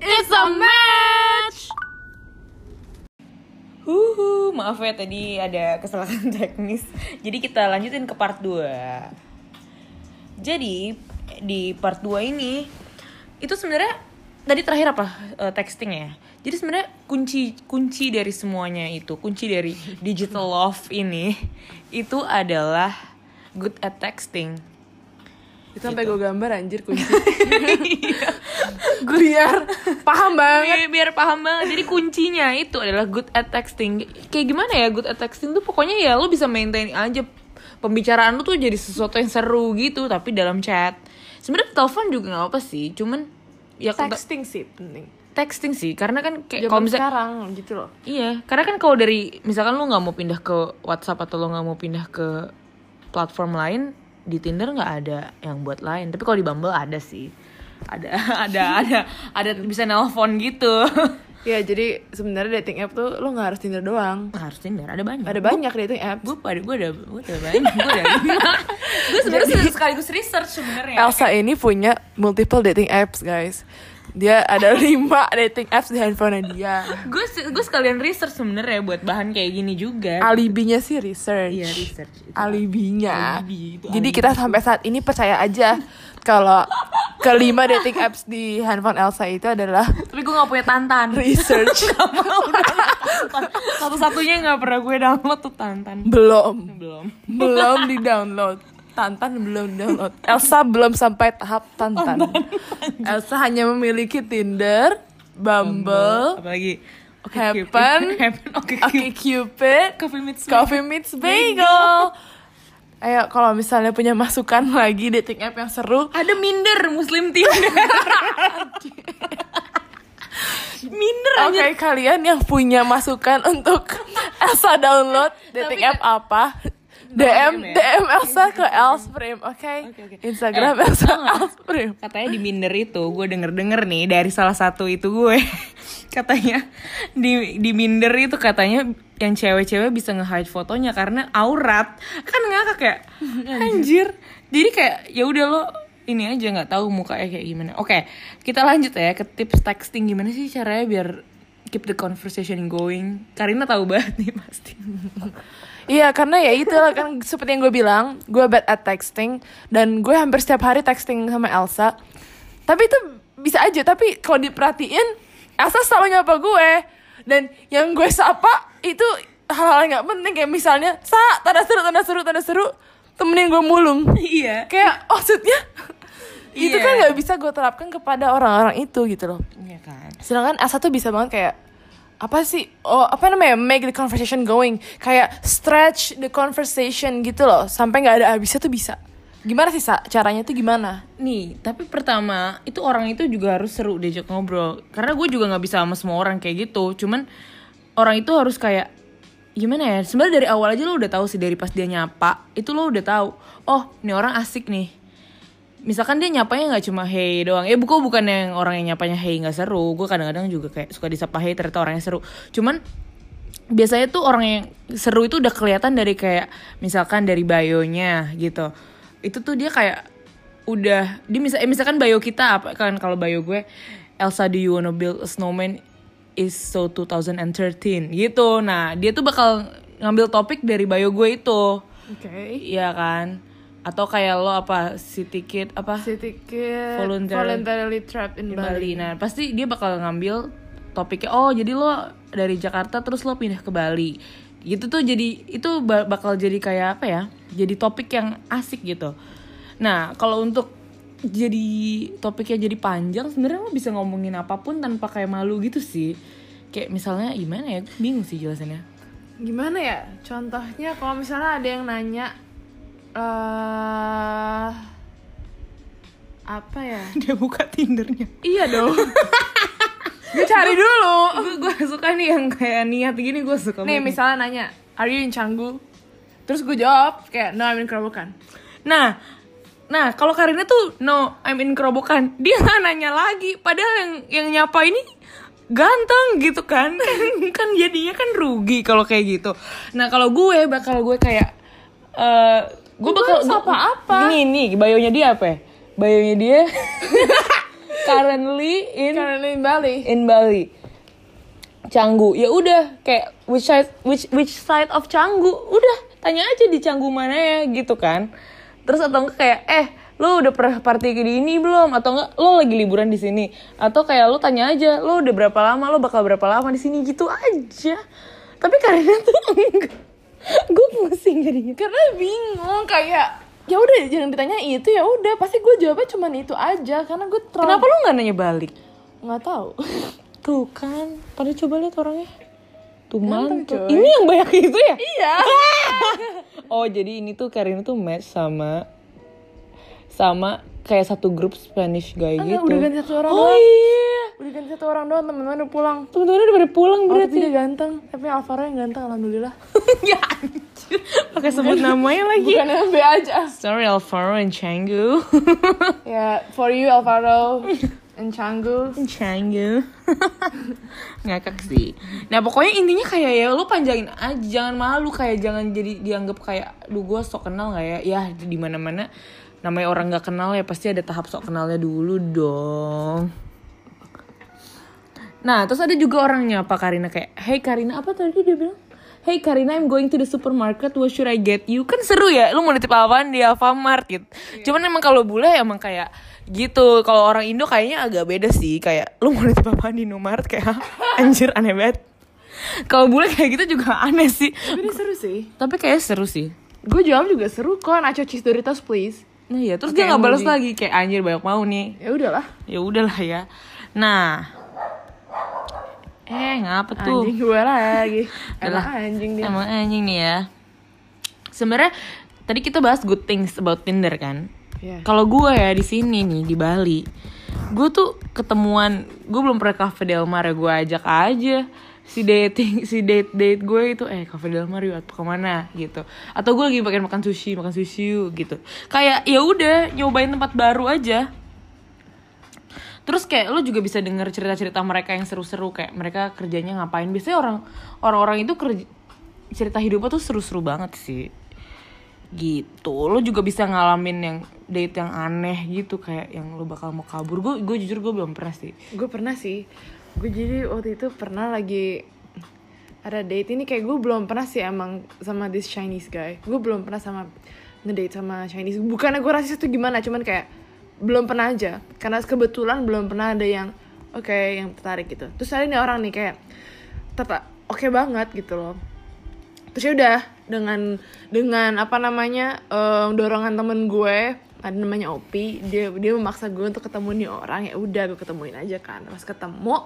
It's a match. Huhu, maaf ya tadi ada kesalahan teknis. Jadi kita lanjutin ke part 2. Jadi di part 2 ini itu sebenarnya tadi terakhir apa Eh, texting ya. Jadi sebenarnya kunci kunci dari semuanya itu, kunci dari digital love ini itu adalah good at texting. Itu sampai gue gambar anjir kunci. Biar paham banget. Biar, biar paham banget. Jadi kuncinya itu adalah good at texting. Kayak gimana ya good at texting tuh pokoknya ya lo bisa maintain aja pembicaraan lu tuh jadi sesuatu yang seru gitu tapi dalam chat. Sebenarnya telepon juga nggak apa sih, cuman ya Texting sih penting. texting sih karena kan kayak kalau misalnya sekarang gitu loh. iya karena kan kalau dari misalkan lu nggak mau pindah ke WhatsApp atau lu nggak mau pindah ke platform lain di Tinder nggak ada yang buat lain tapi kalau di Bumble ada sih ada ada ada ada bisa nelpon gitu Ya jadi sebenarnya dating app tuh lo nggak harus Tinder doang. harus Tinder ada banyak Ada banyak dating app. gue pada gue ada gue ada banyak gue ada gue sebenarnya sekaligus research sebenarnya Elsa ini punya multiple dating apps guys. Dia ada lima dating apps di handphone dia. gue gue sekalian research sebenarnya buat bahan kayak gini juga Alibinya sih research. iya research itu. Alibinya. Alibi, itu Jadi kita sampai saat ini percaya aja kalau kelima dating apps di handphone Elsa itu adalah tapi gue gak punya tantan research. satu-satunya nggak pernah gue download tuh tantan belum. belum Belum di download. Tantan belum download. Elsa belum sampai tahap tantan. Elsa hanya memiliki Tinder, Bumble, apalagi Oke Happen. Happen Oke Oke Cupid, Coffee Meets Coffee Meets Bagel. Ayo kalau misalnya punya masukan lagi dating app yang seru, ada minder Muslim Tinder minder Oke aja kalian yang punya masukan untuk Elsa download dating Tapi- app apa? DM DM ya? DM Elsa ke Elsprim, oke? Oke, oke. Instagram Eh, Elsa? Elsprim. katanya di minder itu gue denger denger nih dari salah satu itu gue katanya di di minder itu katanya yang cewek-cewek bisa nge-hide fotonya karena aurat kan ngakak kayak anjir jadi kayak ya udah lo ini aja nggak tahu mukanya kayak gimana oke kita lanjut ya ke tips texting gimana sih caranya biar keep the conversation going Karina tahu banget nih pasti Iya karena ya itu kan seperti yang gue bilang, gue bad at texting dan gue hampir setiap hari texting sama Elsa. Tapi itu bisa aja, tapi kalau diperhatiin Elsa selalu nyapa gue dan yang gue sapa itu hal-hal yang nggak penting kayak misalnya sa tanda seru tanda seru tanda seru temenin gue mulung. Iya. Kayak maksudnya itu Iya. kan nggak bisa gue terapkan kepada orang-orang itu gitu loh. Iya kan? Sedangkan Elsa tuh bisa banget kayak apa sih oh apa namanya make the conversation going kayak stretch the conversation gitu loh sampai nggak ada habisnya tuh bisa gimana sih sa caranya tuh gimana Nih, tapi pertama itu orang itu juga harus seru diajak ngobrol. Karena gue juga nggak bisa sama semua orang kayak gitu. Cuman orang itu harus kayak gimana ya? Sebenarnya dari awal aja lo udah tahu sih dari pas dia nyapa itu lo udah tahu. Oh, ini orang asik nih. Misalkan dia nyapanya nggak cuma hey doang. Eh, bukan bukan yang orang yang nyapanya hey nggak seru. Gue kadang-kadang juga kayak suka disapa hey ternyata orangnya seru. Cuman biasanya tuh orang yang seru itu udah kelihatan dari kayak misalkan dari bio-nya gitu. Itu tuh dia kayak udah dia misal eh, misalkan bio kita apa kan kalau bio gue Elsa do you wanna build a snowman is so 2013 gitu. Nah, dia tuh bakal ngambil topik dari bio gue itu. oke Iya kan? Atau kayak lo apa si tiket apa si tiket Voluntary- voluntarily trapped in di Bali, Bali. Nah, pasti dia bakal ngambil topiknya. Oh, jadi lo dari Jakarta terus lo pindah ke Bali. Gitu tuh jadi itu ba- bakal jadi kayak apa ya? Jadi topik yang asik gitu. Nah, kalau untuk jadi topiknya jadi panjang, sebenarnya lo bisa ngomongin apa pun tanpa kayak malu gitu sih. Kayak misalnya gimana ya? Bingung sih jelasannya. gimana ya contohnya kalau misalnya ada yang nanya eh apa ya Dia buka Tindernya. iya dong gue cari dulu gue gue suka nih yang kayak niat gini gue suka. nih banget. misalnya nanya are you in Canggu terus gue jawab kayak no I'm in Kerobokan Nah, nah kalau Karina tuh no, I'm in kerobokan. Dia nggak nanya lagi. Padahal yang yang nyapa ini ganteng gitu kan. kan kan jadinya kan rugi kalau kayak gitu. Nah kalau gue bakal gue kayak eh gue bakal harus apa-apa. Nih nih, bayonya dia apa? ya? Bayonya dia currently in Karena di Bali. in Bali. Canggu. Ya udah kayak which side which which side of Canggu? Udah tanya aja di Canggu mana ya gitu kan. Terus atau enggak kayak eh lo udah pernah party ke di ini belum atau enggak lo lagi liburan di sini atau kayak lo tanya aja lo udah berapa lama lo bakal berapa lama di sini gitu aja tapi Karina tuh enggak gue pusing jadinya. Karena bingung kayak ya udah jangan ditanya itu ya udah. Pasti gue jawabnya cuman itu aja karena gue terlalu kenapa lo nggak nanya balik? Nggak tahu. Tuh kan pada coba lihat orangnya. Tuh mantap ini yang banyak itu ya? Iya. Oh jadi ini tuh Karina tuh match sama sama kayak satu grup Spanish guy Enggak, gitu. udah ganti satu orang oh doang. iya. udah ganti satu orang doang teman-teman udah pulang Temen-temennya udah pada pulang oh, tapi berarti. dia ganteng tapi Alvaro yang ganteng alhamdulillah ya anjir. Pakai sebut namanya lagi. bukan B aja Sorry Alvaro and Changu. ya for you Alvaro and Changu. Ngakak sih. Nah pokoknya intinya kayak ya lu panjangin aja, jangan malu kayak jangan jadi dianggap kayak, duh gue sok kenal nggak ya? Ya di mana mana namanya orang nggak kenal ya pasti ada tahap sok kenalnya dulu dong. Nah terus ada juga orangnya apa Karina kayak, hey Karina apa tadi dia bilang? Hey Karina, I'm going to the supermarket. What should I get you? Kan seru ya, lu mau nitip apaan di Alfamart gitu. Cuman emang kalau bule emang kayak gitu. Kalau orang Indo kayaknya agak beda sih. Kayak lu mau nitip apaan di Indomaret kayak anjir aneh banget. Kalau bule kayak gitu juga aneh sih. tapi ini seru sih Tapi kayak seru sih. gue jawab juga seru kok nacho cheese Doritos please Nah iya, terus Oke, dia nggak balas lagi kayak anjir banyak mau nih. ya udahlah Ya udahlah ya. Nah. Eh, ngapa tuh? anjing gue lagi emang anjing dia Emang anjing nih ya. Sebenarnya tadi kita bahas good things about Tinder kan. Iya. Kalau gue ya di sini nih di Bali, gue tuh ketemuan, gue belum pernah ke Cafe Del Mar ya gue ajak aja si dating si date date gue itu eh Cafe Del Mar yuk atau ke mana gitu atau gue lagi pengen makan sushi makan sushi gitu kayak ya udah nyobain tempat baru aja Terus kayak lu juga bisa denger cerita-cerita mereka yang seru-seru kayak mereka kerjanya ngapain. Biasanya orang orang-orang itu kerja cerita hidupnya tuh seru-seru banget sih. Gitu. Lu juga bisa ngalamin yang date yang aneh gitu kayak yang lu bakal mau kabur. Gue gue jujur gue belum pernah sih. gue pernah sih gue jadi waktu itu pernah lagi ada date. Ini kayak gue belum pernah sih emang sama this Chinese guy. Gue belum pernah sama ngedate sama Chinese. Bukannya gue rasis itu gimana cuman kayak belum pernah aja. Karena kebetulan belum pernah ada yang oke yang tertarik gitu. Terus ada nih orang nih kayak tetap oke banget gitu loh. Terus ya udah dengan dengan apa namanya eh, dorongan temen gue ada namanya Opi. Dia dia memaksa gue untuk ketemu nih orang. Ya udah gue ketemuin aja kan. Pas ketemu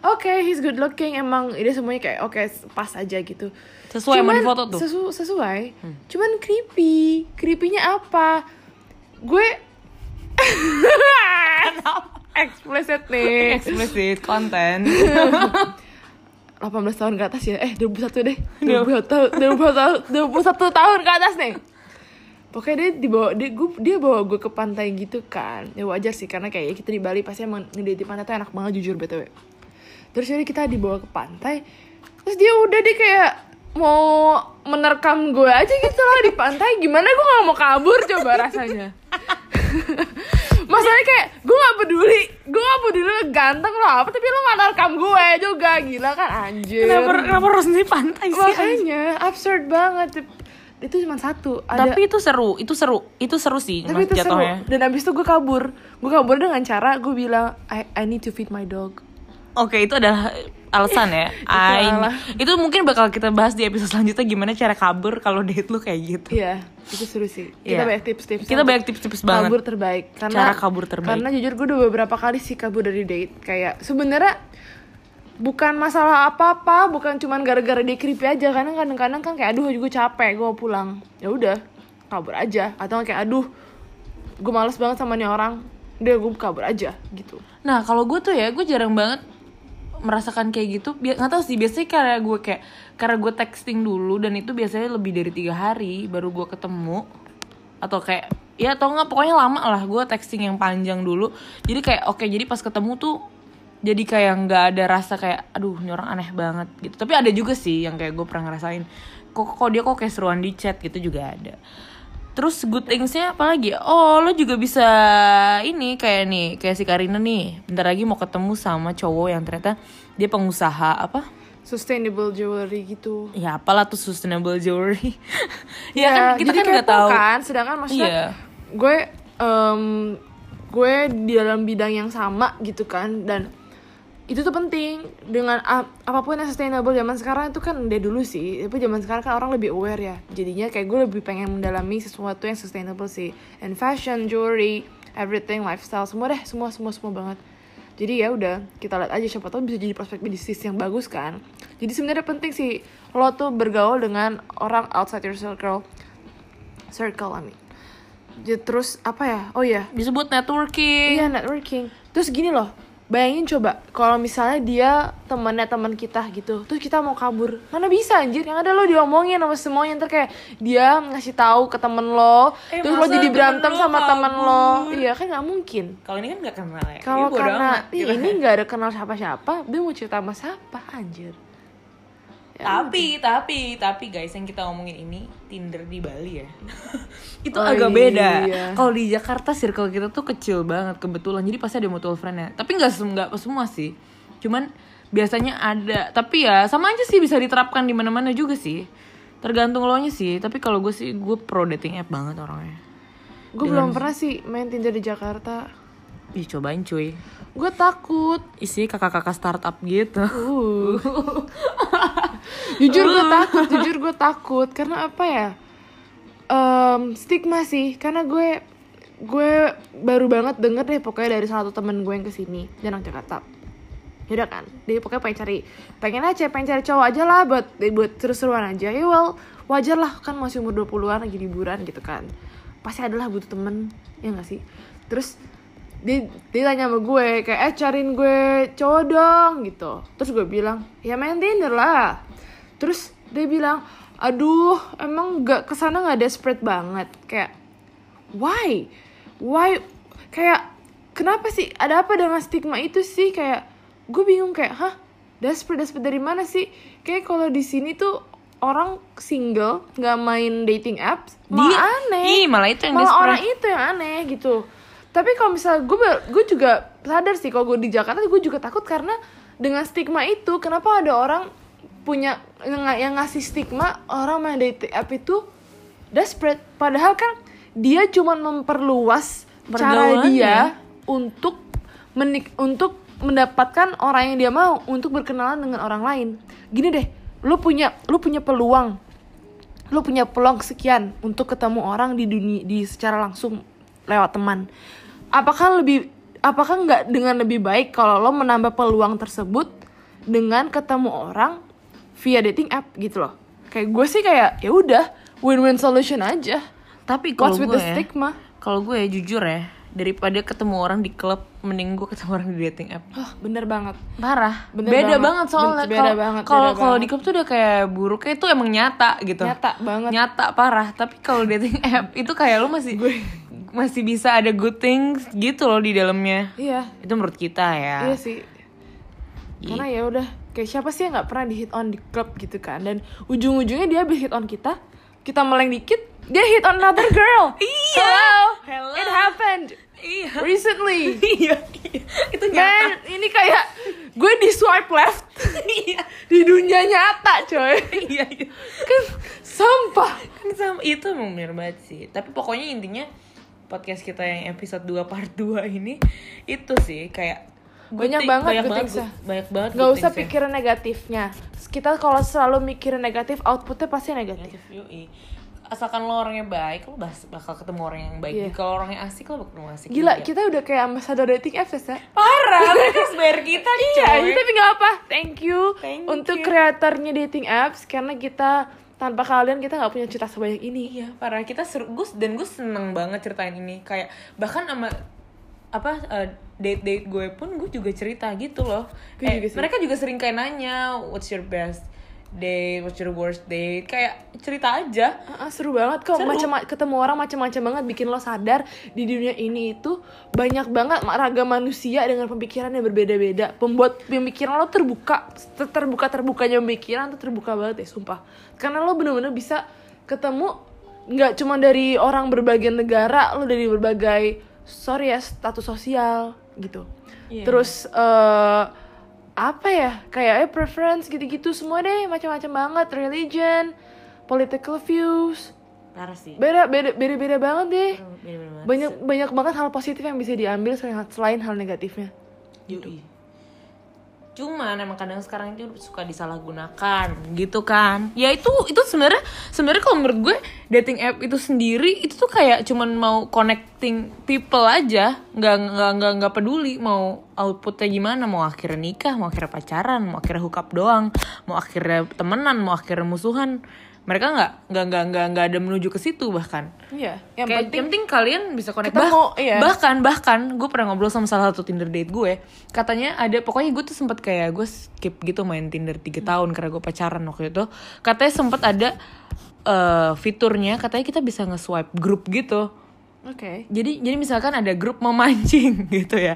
oke he's good looking. Emang dia semuanya kayak oke pas aja gitu. Sesuai sama di foto tuh? Hmm. sesu- sesuai. Cuman creepy. Creepynya apa? Gue explicit nih Explicit content. 18 tahun ke atas ya. Eh 21 deh. 21 tahun 21 tahun 21 tahun ke atas nih pokoknya dia dibawa dia gue dia bawa gue ke pantai gitu kan. Ya wajar sih karena kayak kita di Bali pasti emang ngedate di pantai tuh enak banget jujur btw terus jadi kita dibawa ke pantai terus dia udah dia kayak mau menerkam gue aja gitu loh di pantai. Gimana gue nggak mau kabur coba rasanya? Masalahnya kayak gue nggak peduli gue nggak peduli lo ganteng lo apa tapi lo nggak nerekam gue juga. Gila kan anjir. Kenapa kenapa harus di pantai sih? makanya absurd banget itu cuma satu ada Tapi itu seru, itu seru, itu seru sih tapi itu seru dan abis itu gue kabur gue kabur dengan cara gue bilang I, I need to feed my dog Oke, itu adalah alasan ya. I- itu mungkin bakal kita bahas di episode selanjutnya gimana cara kabur kalau date lu kayak gitu. Iya, itu seru sih. Kita Iya. banyak tips-tips. Kita banyak tips-tips banget. Kabur terbaik. Karena, Cara kabur terbaik. Karena jujur gue udah beberapa kali sih kabur dari date. Kayak sebenarnya bukan masalah apa-apa, bukan cuman gara-gara dia creepy aja. Karena kadang-kadang kan kayak aduh gue capek, gue pulang. Ya udah, kabur aja. Atau kayak aduh, gue males banget sama nih orang. Udah gue kabur aja gitu. Nah, kalau gue tuh ya, gue jarang banget merasakan kayak gitu. Nggak tahu sih, biasanya karena gue kayak karena gue texting dulu dan itu biasanya lebih dari tiga hari baru gue ketemu atau kayak ya atau nggak pokoknya lama lah gue texting yang panjang dulu jadi kayak oke jadi pas ketemu tuh jadi kayak nggak ada rasa kayak aduh ini orang aneh banget gitu tapi ada juga sih yang kayak gue pernah ngerasain kok kok dia kok kayak seruan di chat gitu juga ada Terus good thingsnya apa lagi? Oh, lo juga bisa ini kayak nih, kayak si Karina nih. Bentar lagi mau ketemu sama cowok yang ternyata dia pengusaha apa? Sustainable jewelry gitu. Ya apalah tuh sustainable jewelry. Ya, ya kan kita kan nggak tahu. kan, sedangkan maksudnya Iya. gue em, gue di dalam bidang yang sama gitu kan dan itu tuh penting. Dengan ap- apa pun yang sustainable zaman sekarang itu kan udah dulu sih. Tapi zaman sekarang kan orang lebih aware ya. Jadinya kayak gue lebih pengen mendalami sesuatu yang sustainable sih. And fashion jewelry everything lifestyle semua deh. Semua semua semua banget. Jadi ya udah kita lihat aja. Siapa tahu bisa jadi prospek bisnis yang bagus kan. Jadi sebenarnya penting sih lo tuh bergaul dengan orang outside your circle. Circle I mean. Jadi terus apa ya? Oh ya Disebut networking. Iya networking. Terus gini loh, bayangin coba kalau misalnya dia temannya teman kita gitu, terus kita mau kabur, mana bisa anjir? Yang ada lo diomongin sama semuanya ntar kayak dia ngasih tahu ke temen lo, Eh, terus lo jadi berantem lo sama temen lo, kabur? iya kan nggak mungkin. Kalau ini kan nggak kenal ya. Kalau Iya, karena gitu. ini nggak ada kenal siapa-siapa, dia mau cerita sama siapa anjir? Ya tapi tapi tapi guys yang kita ngomongin ini Tinder di Bali ya. Itu Oh, agak beda. iya. kalau di Jakarta circle kita tuh kecil banget kebetulan. Jadi pasti ada mutual friend ya tapi nggak nggak semua sih. Cuman biasanya ada. Tapi ya sama aja sih bisa diterapkan di mana-mana juga sih. Tergantung lo nya sih. Tapi kalau gue sih gue pro dating app banget orangnya. Gue belum pernah sih main Tinder di Jakarta. Ih cobain cuy Gue takut. isi kakak-kakak startup gitu Uh. jujur gue takut, jujur gue takut karena apa ya? Em, stigma sih, karena gue gue baru banget denger deh pokoknya dari salah satu temen gue yang ke sini dia orang Jakarta. Yaudah kan, dia pokoknya pengen cari, pengen aja, pengen cari cowok aja lah buat buat seru-seruan aja. Ya well, wajar lah kan masih umur 20-an lagi liburan gitu kan. Pasti adalah butuh temen, ya gak sih? Terus dia, dia tanya sama gue kayak eh cariin gue cowok dong gitu. Terus gue bilang ya main Tinder lah. Terus dia bilang aduh emang gak ke sana nggak desperate banget. Kayak why? Why? Kayak kenapa sih? Ada apa dengan stigma itu sih? Kayak gue bingung kayak hah? Desperate desperate dari mana sih? Kayak kalau di sini tuh orang single nggak main dating apps malah Dia- aneh. Ih, malah itu yang malah desperate. orang itu yang aneh gitu tapi kalau misalnya gue gue juga sadar sih kalau gue di Jakarta gue juga takut karena dengan stigma itu kenapa ada orang punya yang, yang ngasih stigma orang main dating app itu desperate. Padahal kan dia cuma memperluas cara dia untuk menik untuk mendapatkan orang yang dia mau untuk berkenalan dengan orang lain. Gini deh lu punya lu punya peluang lu punya peluang sekian untuk ketemu orang di dunia di secara langsung lewat teman apakah lebih apakah nggak dengan lebih baik kalau lo menambah peluang tersebut dengan ketemu orang via dating app gitu loh kayak gue sih kayak ya udah win-win solution aja Tapi kalau gue the stigma? Kalau gue ya, jujur ya, daripada ketemu orang di klub, mending gue ketemu orang di dating app. Hah, bener banget Parah. Bener beda banget. banget, soalnya beda kalau banget, kalau kalau di klub tuh udah kayak buruknya itu emang nyata gitu. Nyata banget. Nyata parah. Tapi kalau dating app itu kayak lu masih masih bisa ada good things gitu loh di dalamnya. iya Itu menurut kita ya. iya sih karena ya udah kayak siapa sih yang nggak pernah di hit on di klub gitu kan dan ujung-ujungnya dia habis hit on kita kita meleng dikit dia hit on another girl Iya. Hello. Hello. it happened Iya. recently Iya, iya. Itu nyata. man ini kayak gue di swipe left Iya. di dunia nyata coy Iya, iya. kan sampah kan sama itu emang bener banget sih tapi pokoknya intinya podcast kita yang episode 2 part 2 ini itu sih kayak Banyak thing- banget banyak banget good- banyak banget nggak usah pikirin negatifnya. Kita kalau selalu mikirin negatif outputnya pasti negatif. Negatif, asalkan lo orangnya baik lo bakal ketemu orang yang baik. Iya. kalau orangnya asik lo bakal ketemu asik gila juga. kita udah kayak ambassador dating apps ya parah mereka bayar kita Iya, tapi nggak apa. Thank you Thank untuk kreatornya dating apps karena kita tanpa kalian kita nggak punya cerita sebanyak ini. Iya parah kita seru gus dan gue seneng banget ceritain ini kayak bahkan sama apa date date gue pun gue juga cerita gitu loh. Gue Eh, juga sih. mereka juga sering kayak nanya what's your best date, what's your worst date kayak cerita aja. Ah, ah, seru banget kok Seru. macam ketemu orang macam-macam banget bikin lo sadar di dunia ini itu banyak banget ragam manusia dengan pemikiran yang berbeda-beda membuat pemikiran lo terbuka ter- terbuka terbukanya pemikiran tuh terbuka banget ya sumpah karena lo bener-bener bisa ketemu nggak cuma dari orang berbagai negara lo dari berbagai sorry ya status sosial gitu Iya. terus eh apa ya? Kayak eh, preference gitu-gitu semua deh macam-macam banget. Religion political views. Parah sih. Beda beda beda beda banget deh. Banget. banyak banyak banget hal positif yang bisa diambil selain, selain hal negatifnya. Yoi. Cuman emang kadang sekarang itu suka disalahgunakan gitu kan. Ya itu itu sebenarnya sebenarnya kalau menurut gue dating app itu sendiri itu tuh kayak cuman mau connecting people aja, nggak nggak nggak nggak peduli mau outputnya gimana, mau akhirnya nikah, mau akhirnya pacaran, mau akhirnya hookup doang, mau akhirnya temenan, mau akhirnya musuhan. Mereka nggak nggak nggak nggak nggak ada menuju ke situ bahkan. iya yang Kayak, penting yang penting kalian bisa connect mau- iya. bahkan bahkan gue pernah ngobrol sama salah satu tinder date gue katanya ada pokoknya gue tuh sempet kayak gue skip gitu main tinder 3 tahun karena gue pacaran waktu itu katanya sempet ada eh, fiturnya katanya kita bisa nge-swipe grup gitu oke. Jadi jadi misalkan ada grup memancing gitu ya.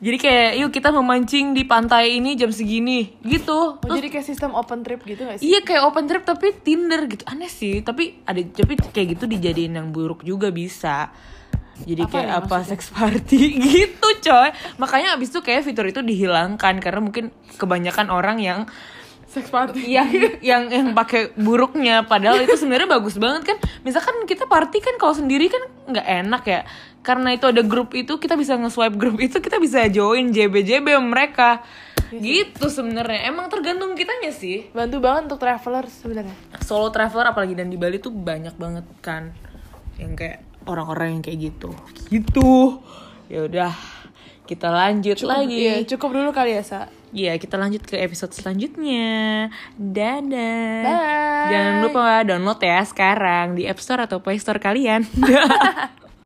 Jadi kayak yuk kita memancing di pantai ini jam segini. Gitu. Oh, jadi kayak sistem open trip gitu gak sih? Iya kayak open trip tapi Tinder gitu. Aneh sih tapi ada tapi kayak gitu dijadiin yang buruk juga bisa. Jadi Apa kayak apa sex party gitu coy. Makanya abis itu kayak fitur itu dihilangkan karena mungkin kebanyakan orang yang Sex party. yang yang yang pakai buruknya padahal itu sebenarnya bagus banget kan. Misalkan kita party kan kalau sendiri kan nggak enak ya. Karena itu ada grup itu kita bisa nge-swipe grup itu kita bisa join JB-JB mereka. Gitu sebenarnya. Emang tergantung kitanya sih. Bantu banget untuk traveler sebenarnya. solo traveler apalagi dan di Bali tuh banyak banget kan. Yang kayak orang-orang yang kayak gitu. Gitu. Ya udah kita lanjut lagi. Iya, cukup dulu kali ya, Sa. Iya, kita lanjut ke episode selanjutnya. Dadah. Bye. Jangan lupa download ya sekarang di App Store atau Play Store kalian.